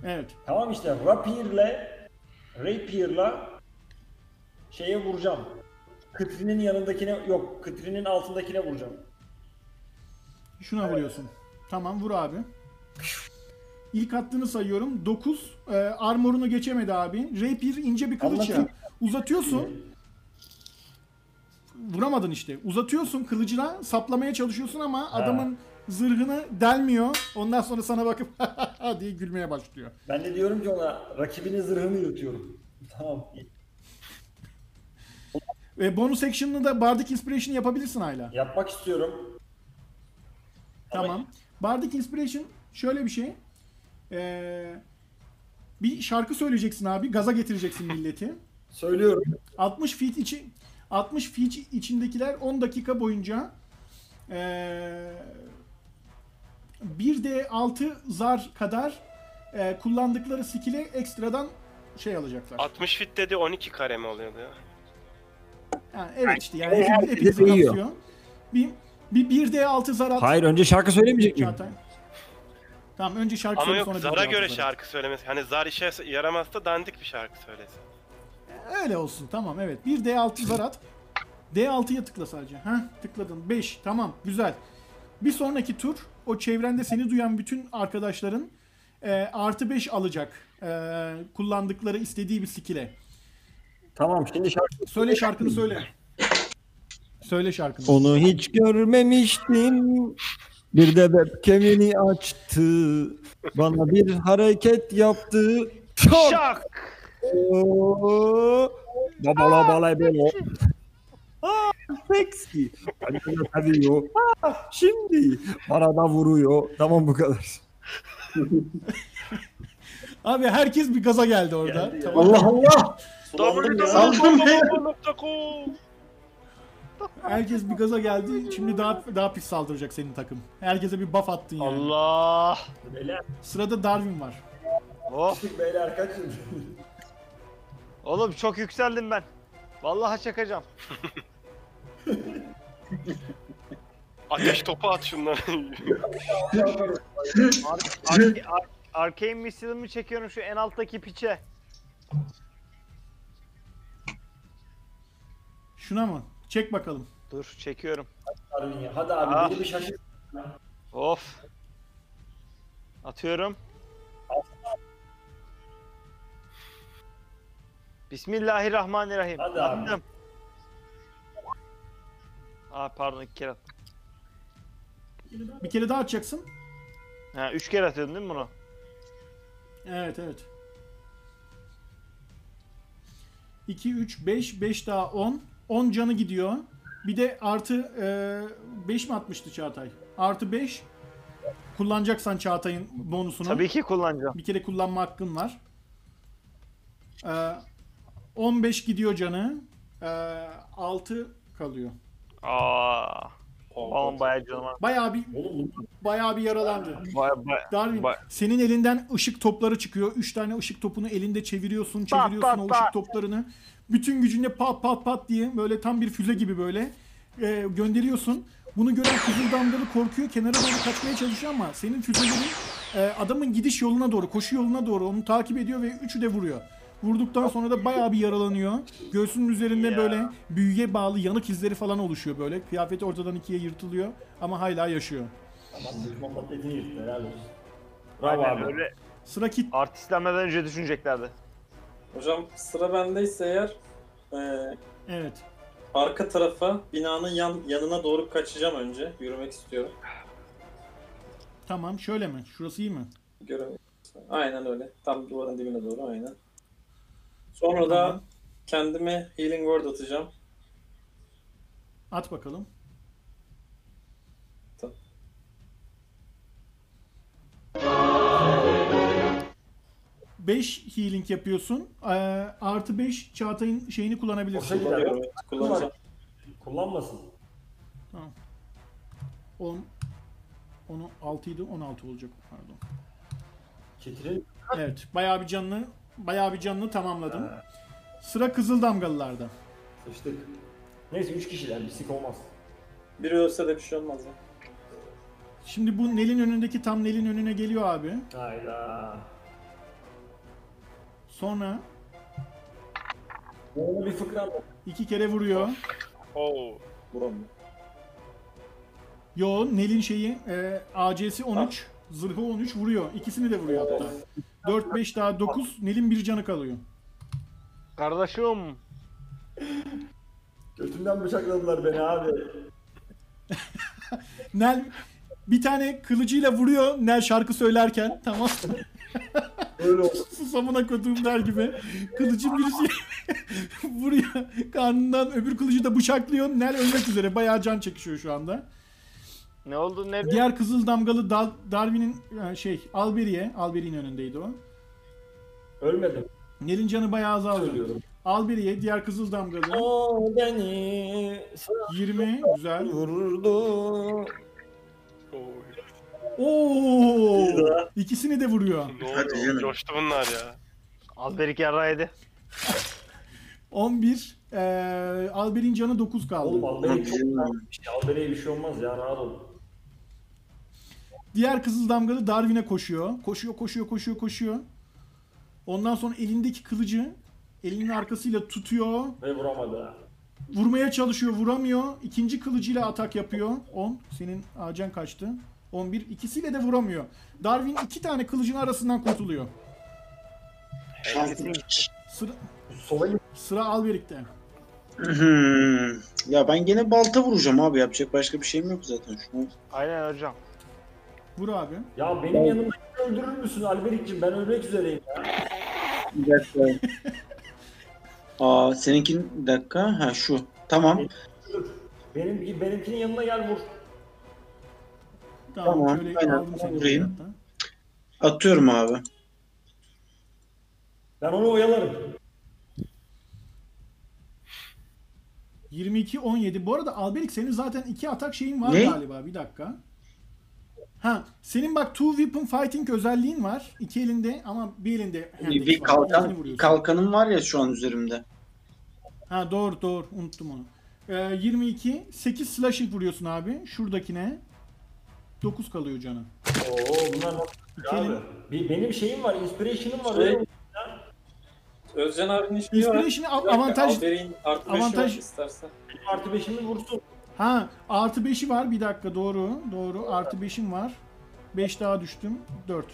Evet. Tamam işte Rapier'le Rapier'la şeye vuracağım. Kıtrinin yanındakine yok, Kıtrinin altındakine vuracağım. Şuna vuruyorsun. Tamam vur abi. (laughs) İlk attığını sayıyorum. 9. E, armorunu geçemedi abi. Rapier ince bir kılıç ya. Anlatayım. Uzatıyorsun. Vuramadın işte. Uzatıyorsun kılıcına saplamaya çalışıyorsun ama adamın zırhını delmiyor. Ondan sonra sana bakıp (laughs) diye gülmeye başlıyor. Ben de diyorum ki ona rakibinin zırhını yırtıyorum. (laughs) Tamam. Ve bonus action'ını da Bardic Inspiration yapabilirsin hala. Yapmak istiyorum. Tamam. Bardic Inspiration şöyle bir şey. Ee, bir şarkı söyleyeceksin abi. Gaza getireceksin milleti. (laughs) Söylüyorum. 60 feet içi 60 feet içindekiler 10 dakika boyunca ee, 1d6 zar kadar ee, kullandıkları skill'e ekstradan şey alacaklar. 60 fit dedi 12 kare mi oluyordu ya? Yani evet işte yani hepimiz, hepimizi değiyor. kapsıyor. Bir, bir 1d6 zar at. Hayır önce şarkı söylemeyecek miyim? Çağatay. Tamam önce şarkı Ama söyle yok sonra zara 1d6 göre zar at. şarkı söylemesi. Hani zar işe yaramazsa dandik bir şarkı söylesin. Öyle olsun tamam evet. Bir D6 zar at. D6'ya tıkla sadece. Heh tıkladın. 5 tamam güzel. Bir sonraki tur o çevrende seni duyan bütün arkadaşların e, artı 5 alacak. E, kullandıkları istediği bir skill'e. Tamam şimdi şarkı. Söyle şarkını söyle. Söyle şarkını. Onu hiç görmemiştim. Bir de webcam'ini açtı. Bana bir hareket yaptı. Çok. Şak! Babala bala belo. Bana da seviyor. Ah, şimdi bana da vuruyor. Tamam bu kadar. Abi herkes bir gaza geldi orada. Geldi ya. Tamam. Allah Allah. Sulandım ya. Saldım ya. www.com. Herkes bir gaza geldi. Şimdi daha daha pis saldıracak senin takım. Herkese bir buff attın yani. Allah. Beyler, Sırada Darwin var. Oh. beyler kaçın. Oğlum çok yükseldim ben. Vallahi çakacağım. Ateş topu at şunları. Ar ar ar Arcane Missile'ımı çekiyorum şu en alttaki piçe. Şuna mı? Çek bakalım. Dur çekiyorum. Hadi abi Ah. beni bir şaşırt. Of. Atıyorum. Bismillahirrahmanirrahim. Hadi abi. Attım. Aa pardon iki kere attım. Bir kere daha atacaksın. Ha üç kere atıyordun değil mi bunu? Evet evet. 2, 3, 5, 5 daha 10. 10 canı gidiyor. Bir de artı 5 mi atmıştı Çağatay? Artı 5. Kullanacaksan Çağatay'ın bonusunu. Tabii ki kullanacağım. Bir kere kullanma hakkın var. Ee, 15 gidiyor canı. Ee, 6 kalıyor. Aa. Oğlum bayağı canım var. Bayağı bir bayağı bir yaralandı. Bayağı, bayağı. Darwin Ba- senin elinden ışık topları çıkıyor. 3 tane ışık topunu elinde çeviriyorsun, çeviriyorsun pat, o pat. ışık toplarını. Bütün gücünle pat pat pat diye böyle tam bir füze gibi böyle e, gönderiyorsun. Bunu gören Kızıldamgalı korkuyor, kenara doğru kaçmaya çalışıyor ama senin füzelerin e, adamın gidiş yoluna doğru, koşu yoluna doğru onu takip ediyor ve üçü de vuruyor. Vurduktan sonra da bayağı bir yaralanıyor. Göğsünün üzerinde Ya. böyle büyüye bağlı yanık izleri falan oluşuyor böyle. Kıyafeti ortadan ikiye yırtılıyor ama hala yaşıyor. Patletini yırttı helal olsun. Bravo Aynen abi. öyle. Sıra kit. Artistlenmeden önce düşüneceklerdi. Hocam sıra bendeyse eğer e, Evet. arka tarafa binanın yan, yanına doğru kaçacağım önce. Yürümek istiyorum. Tamam şöyle mi? Şurası iyi mi? İstiyorum. Aynen öyle. Tam duvarın dibine doğru aynen. Sonra da Tamam. kendime healing word atacağım. At bakalım. Tamam. Beş healing yapıyorsun. Ee, artı 5 Çağatay'ın şeyini kullanabilirsin. Kullanıyorum. evet, Kullanacağım. Kullanmasın. 10 onu 6 idi 16 olacak pardon. Çetirin. Evet bayağı bir canlı bayağı bir canlı tamamladım. Sıra Kızıl Damgalılarda. Sıçtık. Neyse 3 kişiler bir sik olmaz. Biri ölse de bir şey olmaz ya. Şimdi bu Nel'in önündeki tam Nel'in önüne geliyor abi. Hayda. Sonra Ona bir fıkra iki kere vuruyor. Oo. Vuramıyor. Yo Nel'in şeyi e, AC'si 13, zırhı 13 vuruyor. İkisini de vuruyor hatta. 4 5 daha 9 Nel'in bir canı kalıyor. Kardeşim. Götümden bıçakladılar beni abi. (laughs) Nel bir tane kılıcıyla vuruyor Nel şarkı söylerken tamam (laughs) Öyle oldu. susamına koduğum der gibi kılıcın birisi (laughs) vuruyor karnından öbür kılıcı da bıçaklıyor Nel ölmek üzere bayağı can çekişiyor şu anda. Ne oldu ne? Diğer kızıl damgalı Dal- Darwin'in e, şey Alberiye Alberi'nin önündeydi o. Ölmedim. Nel'in canı bayağı azaldı. Söylüyorum. Alberiye diğer kızıl damgalı O beni 20 güzel. vururdu. Oo. Oo! İkisini de vuruyor. Ne Hadi oldu? canım. Coştu bunlar ya. Alberik yarraydı. 11 eee Alber'in canı 9 kaldı. Oğlum Albere'ye çok bir şey. Albere'ye bir şey olmaz ya rahat ol. Diğer kızıl damgalı Darwin'e koşuyor. Koşuyor, koşuyor, koşuyor, koşuyor. Ondan sonra elindeki kılıcı elinin arkasıyla tutuyor. Ve vuramadı ha. Vurmaya çalışıyor, vuramıyor. İkinci kılıcıyla atak yapıyor. 10. Senin acan kaçtı? 11. İkisiyle de vuramıyor. Darwin iki tane kılıcın arasından kurtuluyor. Sıra, Sola git. sıra Alberik'te. Hmm. Ya ben gene balta vuracağım abi. Yapacak başka bir şeyim yok zaten şu an. Aynen hocam. Vur abi. Ya benim yanımda öldürür müsün Alberik'cim? Ben ölmek üzereyim ya. Bir dakika. (laughs) Aa seninkin bir dakika. Ha şu. Tamam. Benim, benimkinin yanına gel vur. Tamam, Tamam, şöyle aynen, aldım seni. Atıyorum abi. Ben onu oyalarım. 22-17. Bu arada Alberik senin zaten iki atak şeyin var Ne? galiba. Bir dakika. Ha, senin bak two weapon fighting özelliğin var. İki elinde ama bir elinde Bir kalkan, kalkanım var ya şu an üzerimde. Ha doğru doğru unuttum onu. Ee, 22 8 slashing vuruyorsun abi. Şuradakine 9 kalıyor canı. Oo bunlar nasıl İki abi? elin- Bir- Benim şeyim var, inspiration'ım var. Şey, öyle mi? Özcan abinin işi var. Inspiration av- avantaj Alber'in artı beşi avantaj- var istersen. Benim artı beşimi vursun. ha artı 5'i var bir dakika doğru doğru artı 5'im var. 5 daha düştüm 4.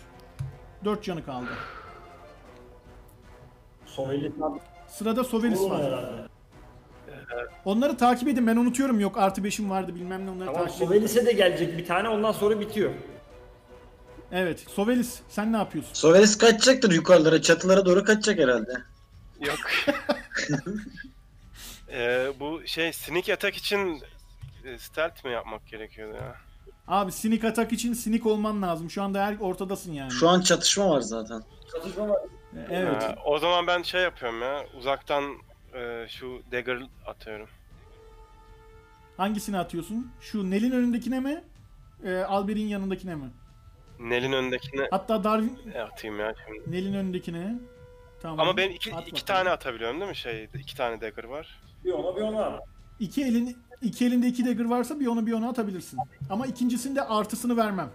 4 canı kaldı. Sovelis abi. Sırada Sovelis var. herhalde. Onları takip edin ben unutuyorum yok artı 5'im vardı bilmem ne onları Tamam takip edin. Sovelis'e de gelecek bir tane ondan sonra bitiyor. Evet Sovelis sen ne yapıyorsun? Sovelis kaçacaktır yukarılara, çatılara doğru kaçacak herhalde. Yok. (laughs) Ee, bu şey sneak attack için e, stealth mi yapmak gerekiyordu ya? Abi sneak atak için sneak olman lazım. Şu anda her ortadasın yani. Şu an çatışma var zaten. Çatışma var. Evet. Ha, o zaman ben şey yapıyorum ya. Uzaktan e, şu dagger atıyorum. Hangisini atıyorsun? Şu Nel'in önündekine mi? Ee, Albert'in yanındakine mi? Nel'in önündekine Hatta Darwin atayım ya şimdi. Nel'in önündekine. Tamam. Ama ben iki, At iki bakalım. tane atabiliyorum değil mi şey? iki tane dagger var. Bir ona bir ona. İki elin iki elinde iki dagger varsa bir onu bir onu atabilirsin. Ama ikincisinde artısını vermem.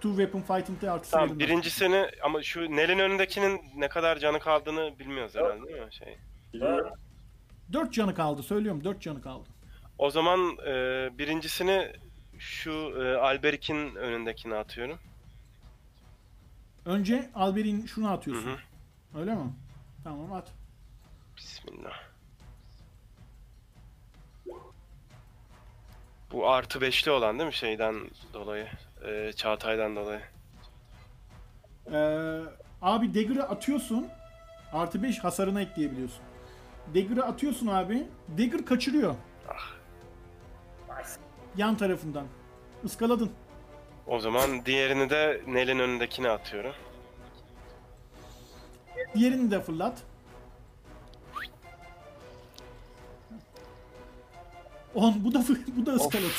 Two weapon fighting'de artısı Tamam birincisini ama şu Nel'in önündekinin ne kadar canı kaldığını bilmiyoruz herhalde değil mi? Şey. Biliyorum. Dört canı kaldı söylüyorum dört canı kaldı. O zaman e, birincisini şu e, Alberik'in önündekine atıyorum. Önce Albert'in şunu Hı atıyorsun. hı. Öyle mi? Tamam at. Bismillah. Bu artı beşli olan değil mi şeyden dolayı? E, Çağatay'dan dolayı. Ee, abi dagger'ı atıyorsun. Artı 5 hasarına ekleyebiliyorsun. Dagger'ı atıyorsun abi. Dagger kaçırıyor. Yan tarafından. Iskaladın. O zaman diğerini de Nel'in önündekine atıyorum. Diğerini de fırlat. On bu da bu da ıskalat.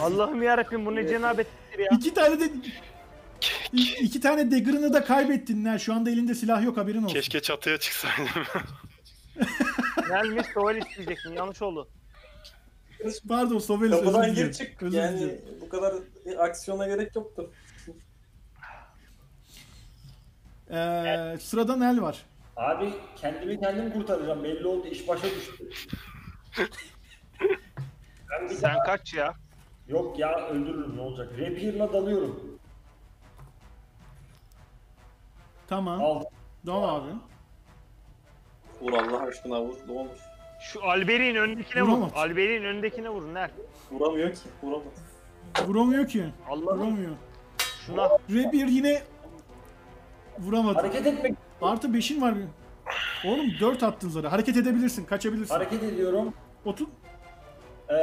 Allah'ım yarabbim bu ne cenabettir ya. İki tane de iki tane dagger'ını da kaybettin. lan. Şu anda elinde silah yok haberin olsun. Keşke çatıya çıksaydım. (laughs) Gelmiş Sovel isteyecektin yanlış oldu. Pardon Sovelis Kapıdan gir çık. Özür yani dilerim. bu kadar aksiyona gerek yoktu. Ee, sırada Nel var. Abi kendimi kendim kurtaracağım. Belli oldu. iş başa düştü. ben bir Sen daha... kaç ya? Yok ya öldürürüm ne olacak. Rapier'la dalıyorum. Tamam. Al. Tamam abi. Vur Allah aşkına vur. Ne olur. Şu Albert'in önündekine vur. Vuramaz. Albert'in önündekine vur Ner. Vuramıyor ki. Vuramaz. Vuramıyor ki. Allah'ım Vuramıyor. şuna. Rapier yine vuramadı. Hareket etmek. Artı 5'in var. Oğlum 4 attın zara. Hareket edebilirsin. Kaçabilirsin. Hareket ediyorum. Otur. Ee,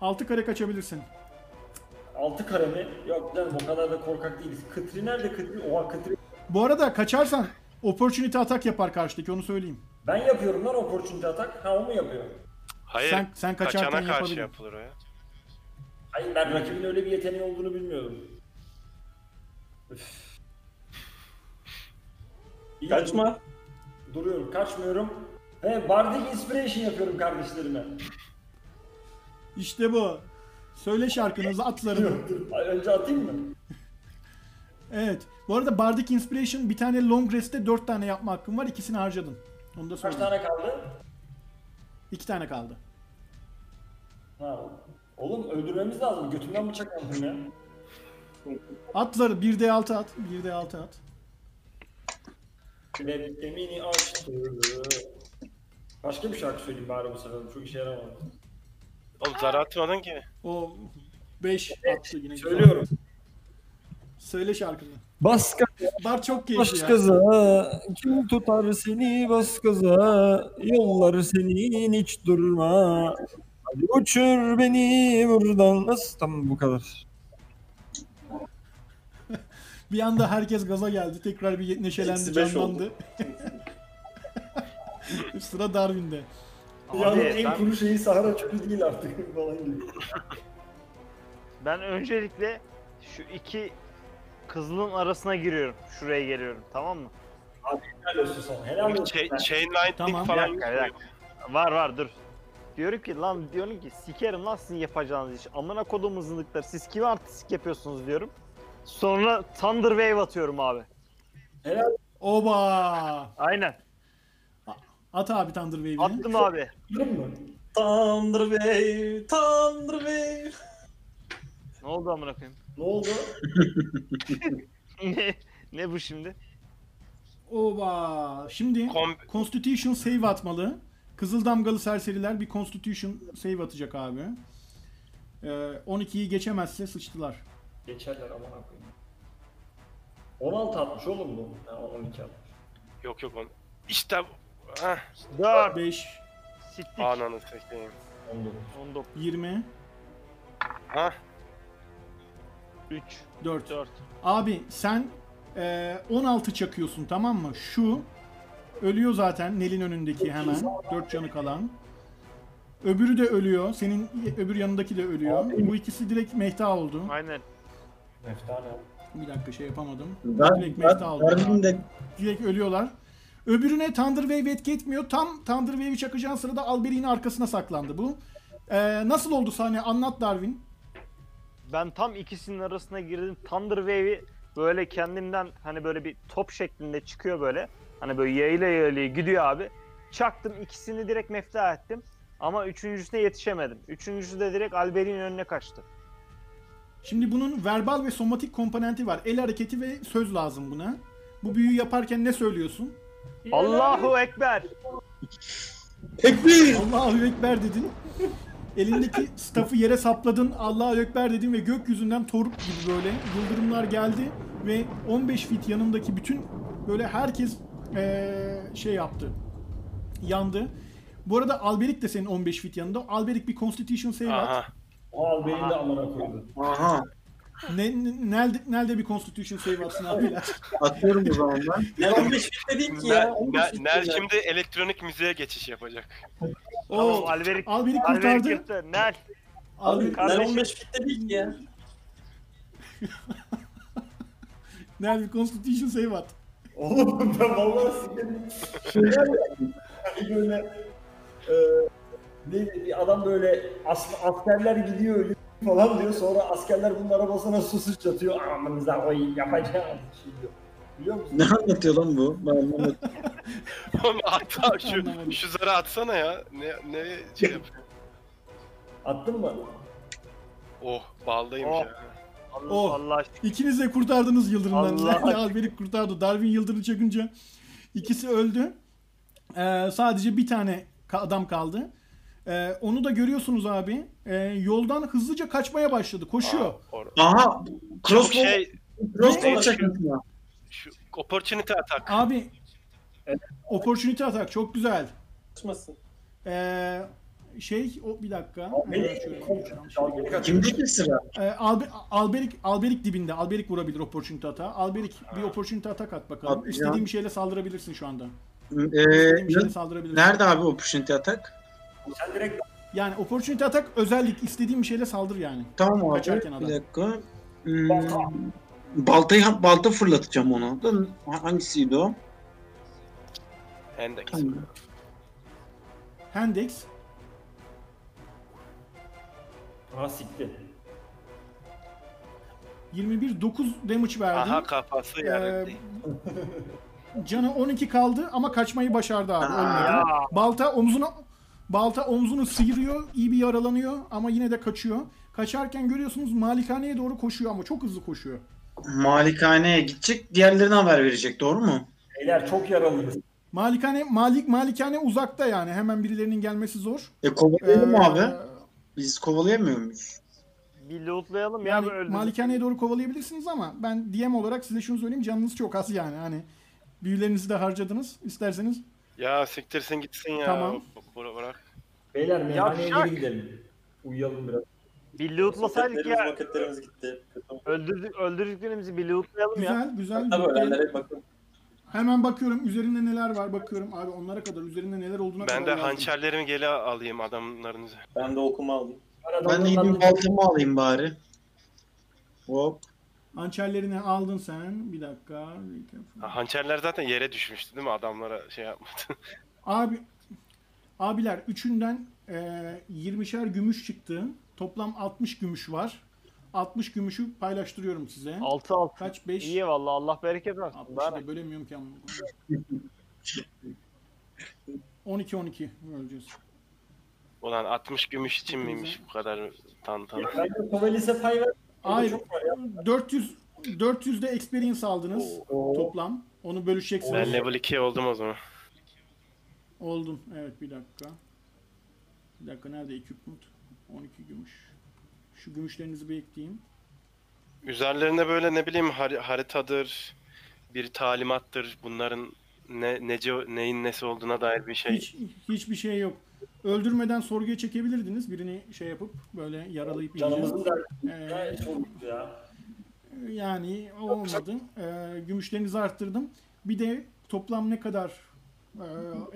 6 kare kaçabilirsin. altı kare mi? Yok canım o kadar da korkak değiliz. Kıtri nerede Kıtri? Oha Kıtri. Bu arada kaçarsan opportunity atak yapar karşıdaki onu söyleyeyim. Ben yapıyorum lan opportunity atak. Ha o mu yapıyor? Hayır. Sen- sen kaçarken kaçana karşı yapabilir. yapılır o ya. Hayır ben rakibin öyle bir yeteneği olduğunu bilmiyordum. Üf. İyi, Kaçma. dur- Duruyorum, kaçmıyorum. Ve Bardic Inspiration yapıyorum kardeşlerime. İşte bu. Söyle şarkınızı atlarını. Ay, Önce atayım mı? Evet. Bu arada Bardic Inspiration bir tane long rest'te 4 tane yapma hakkın var. İkisini harcadın. Onu da Kaç söyleyeyim. tane kaldı? 2 tane kaldı. Ha. Oğlum öldürmemiz lazım. Götümden bıçak aldım ya. Atları 1d6 at. 1d6 at. Klep emini açtı. Başka bir şarkı söyleyeyim bari bu sefer. Çok işe yaramadı. Oğlum zar atmadın ki. O 5 attı yine. güzel. Söylüyorum. Söyle şarkını. Bas gaza, Bar çok bas keyifli ya. gaza. Kim tutar seni bas gaza. Yollar senin hiç durma. Hadi uçur beni buradan. Nasıl? Tamam bu kadar. (laughs) Bir anda herkes gaza geldi. Tekrar bir neşelendi, canlandı. (laughs) Sıra Darwin'de. Abi, en ben- kuru şeyi Sahara çölü değil artık (laughs) falan gibi. Ben öncelikle şu iki kızılın arasına giriyorum. Şuraya geliyorum tamam mı? Helal olsun sana. Helal olsun. Chain, sana. chain lightning Tamam. Bir falan dakika bir dakika. Var var dur. Diyorum ki lan diyorum ki sikerim lan sizin yapacağınız iş. Amına kodum zındıklar. Siz kime artistik yapıyorsunuz diyorum. Sonra Thunder Wave atıyorum abi. Helal Oba! Aynen. At abi Thunder Wave'i. Attım abi. olsun mı? Thunder Wave, Thunder Wave. Ne oldu amına koyayım? Ne oldu? ne, ne bu şimdi? Oba! Şimdi Kom- Constitution save atmalı. Kızıl damgalı serseriler bir Constitution save atacak abi. Ee, 12'yi geçemezse sıçtılar. Geçerler aman koyayım. 16 atmış oğlum bu. Ha, 12 atmış. Yok yok on. İşte Heh, 4. 5, Siktik. ananı sekeyim. 19. 19. 20, Ha 3. 4. 4. Abi sen e, 16 çakıyorsun tamam mı? Şu ölüyor zaten Nel'in önündeki hemen. 4 canı kalan. Öbürü de ölüyor. Senin öbür yanındaki de ölüyor. Bu ikisi direkt mehta oldu. Aynen. Meftane. Bir dakika şey yapamadım. Ben, Direkt mehta oldu. Darwin de Direkt ölüyorlar. Öbürüne Thunder Wave etki etmiyor. Tam Thunder Wave'i çakacağın sırada Alberi'nin arkasına saklandı bu. Ee, nasıl oldu sahne? Anlat Darwin. Ben tam ikisinin arasına girdim. Thunder Wave'i böyle kendimden hani böyle bir top şeklinde çıkıyor böyle. Hani böyle yayla yayla gidiyor abi. Çaktım ikisini direkt mefta ettim. Ama üçüncüsüne yetişemedim. Üçüncüsü de direkt Albert'in önüne kaçtı. Şimdi bunun verbal ve somatik komponenti var. El hareketi ve söz lazım buna. Bu büyüyü yaparken ne söylüyorsun? Allahu Ekber. Tekbir! Allahu Ekber dedin. Elindeki staff'ı yere sapladın. Allahu Ekber dedin ve gökyüzünden toruk gibi böyle yıldırımlar geldi ve 15 fit yanındaki bütün böyle herkes eee, şey yaptı. Yandı. Bu arada Alberik de senin 15 fit yanında. Alberik bir Constitution save at. aha. Al beni de amına koydu. Aha. Ne, ne, nerede, nerede bir Constitution save atsın abiler? Atıyorum o zaman ben. Ne 15 fit değil ki ya. Ner, 15 Ner, fit Ner ya. şimdi elektronik müziğe geçiş yapacak. Tamam Oo, Alberik. Alberik Alberik kurtardı. Nel. Abi Alberik, ne kardeşim. 15 fit değil ki ya. (laughs) nerede bir Constitution save at. Oğlum ben vallahi sikerim. Şeyler ya. Hani böyle e, bir adam böyle as, askerler gidiyor ölüyor falan diyor. Sonra askerler bunun arabasına su sıçratıyor. Amanıza koyayım yapacağım. Şey diyor. Biliyor musun? Ne anlatıyor lan bu? Ben anlamadım. (laughs) Oğlum at şu, şu zarı atsana ya. Ne, ne şey yapıyor? Attın mı? Oh baldaymış Oh. ya. Allah, Oh. Allah aşkına. İkiniz de kurtardınız Yıldırım'dan. Allah. (laughs) Alberik kurtardı. Darwin Yıldırım çakınca ikisi öldü. Ee, sadece bir tane ka- adam kaldı. Ee, onu da görüyorsunuz abi. Ee, yoldan hızlıca kaçmaya başladı. Koşuyor. Aa, Aha. Crossbow, şey crossbow çakıyorsun. şu opportunity atak. Abi opportunity atak çok güzel. Açmasın. Ee, şey o bir dakika. Kimdi? Kimdeki sıra? Ee, Albe- Alberik Alberik dibinde. Alberik vurabilir opportunity atağı. Alberik bir opportunity atak at bakalım. Atacağım. İstediğin bir şeyle saldırabilirsin şu anda. Ee, İstediğin bir şeyle saldırabilirsin. nerede abi opportunity atak? Sen direkt Yani opportunity atak özellik istediğin bir şeyle saldır yani. Tamam abi. Kaçarken adam. Bir dakika. Hmm, Balta. baltayı balta fırlatacağım ona. Da hangisiydi o? Endex. Tamam. Handex ha sikti. 21 9 damage verdi. Aha kafası Ee, yerde. canı 12 kaldı ama kaçmayı başardı abi. Ya. Balta omzuna balta omzunu sıyırıyor, iyi bir yaralanıyor ama yine de kaçıyor. Kaçarken görüyorsunuz malikaneye doğru koşuyor ama çok hızlı koşuyor. Malikaneye gidecek. Diğerlerine haber verecek. Doğru mu? Beyler çok yaralıyız. Malikane malik malikane uzakta yani. Hemen birilerinin gelmesi zor. E kovalayalım Ee, abi. Biz kovalayamıyor muyuz? Bir lootlayalım ya Yani bu öldü. malikaneye doğru kovalayabilirsiniz ama ben DM olarak size şunu söyleyeyim canınız çok az yani hani büyülerinizi de harcadınız isterseniz Ya siktirsin gitsin ya. Tamam. Bırak bırak. Beyler meyhaneye Yavşak. geri gidelim. Uyuyalım biraz. Bir lootlasaydık ya. maketlerimiz gitti. Öldürdük, öldürdüklerimizi bir lootlayalım ya. güzel güzel Tabii ölenlere bakın. Hemen bakıyorum üzerinde neler var bakıyorum. Abi onlara kadar üzerinde neler olduğuna Ben de kadar yazdım. hançerlerimi geri alayım adamların üzerine. Ben de okuma aldım. Ben de gideyim baltamı alayım bari. Hop. Hançerlerini aldın sen. Bir dakika. Ha, hançerler zaten yere düşmüştü değil mi? Adamlara şey yapmadı. (laughs) Abi abiler üçünden e, 20'şer gümüş çıktı. Toplam 60 gümüş var. 60 gümüşü paylaştırıyorum size. 6 6. Kaç? 5? İyi valla Allah bereket versin. 60'ı Daha da bölemiyorum ki ama. 12 12 öleceğiz. Ulan 60 gümüş için miymiş bu kadar de Sovelis'e pay ver. Hayır. Çok var ya. 400 400 de experience aldınız Oo. toplam. Onu bölüşeceksiniz. Ben level 2 oldum o zaman. Oldun. Evet bir dakika. Bir dakika nerede equipment? 12 gümüş. Şu gümüşlerinizi bir ekleyeyim. Üzerlerinde böyle ne bileyim har- haritadır, bir talimattır. Bunların ne nece neyin nesi olduğuna dair bir şey. Hiç hiçbir şey yok. Öldürmeden sorguya çekebilirdiniz. Birini şey yapıp böyle yaralayıp. Canımızın da Ee, ya. yani olmadı. Ee, gümüşlerinizi arttırdım. Bir de toplam ne kadar e,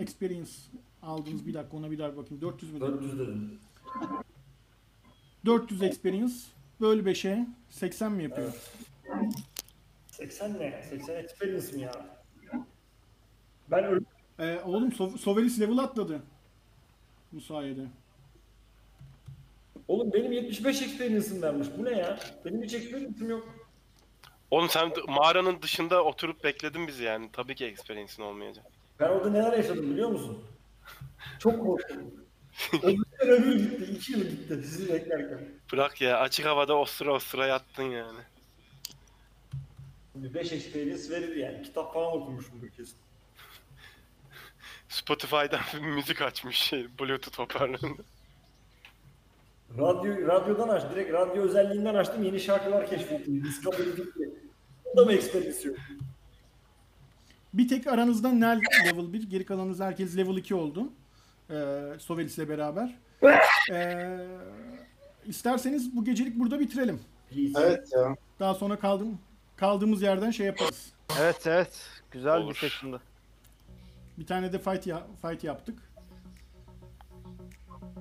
experience aldınız? Bir dakika ona bir daha bakayım. 400 mü? 400 dedim. 400 experience böl 5'e 80 mi yapıyor? 80 ne? 80 experience mi ya? Ben öl- Ee, oğlum So- Sovelis level atladı. Bu sayede. Oğlum benim 75 experience'ım vermiş. Bu ne ya? Benim hiç experience'ım yok. Oğlum sen mağaranın dışında oturup bekledin bizi yani. Tabii ki experience'in olmayacak. Ben orada neler yaşadım biliyor musun? (laughs) Çok korktum. Öbür ömür gitti. 2 yıl gitti sizi beklerken. Bırak ya açık havada osura osura yattın yani. Bir 5 experience verir yani. Kitap falan okumuşumdur kesin. (laughs) Spotify'dan müzik açmış şey Bluetooth hoparlöründe. Radyo, radyodan aç. Direkt radyo özelliğinden açtım. Yeni şarkılar keşfettim. Discovery gitti. O da mı experience yok? Bir tek aranızda Nel level 1, geri kalanınız herkes level 2 oldu. Ee, Sovelis'le beraber. Ee, isterseniz bu gecelik burada bitirelim. Please. Evet ya. Daha sonra kaldım kaldığımız yerden şey yaparız. Evet evet. Güzel Olur. bir seçimdi. Bir tane de fight ya- fight yaptık.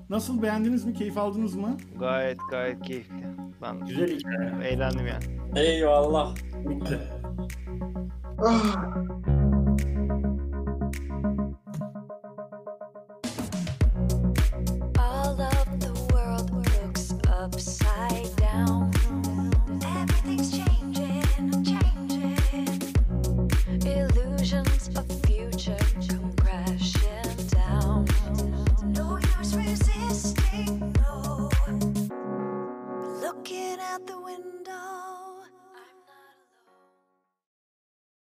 Nasıl beğendiniz mi? Keyif aldınız mı? Gayet gayet keyifli. Ben Güzel hikaye. eğlendim yani. Eyvallah. Bitti. ああ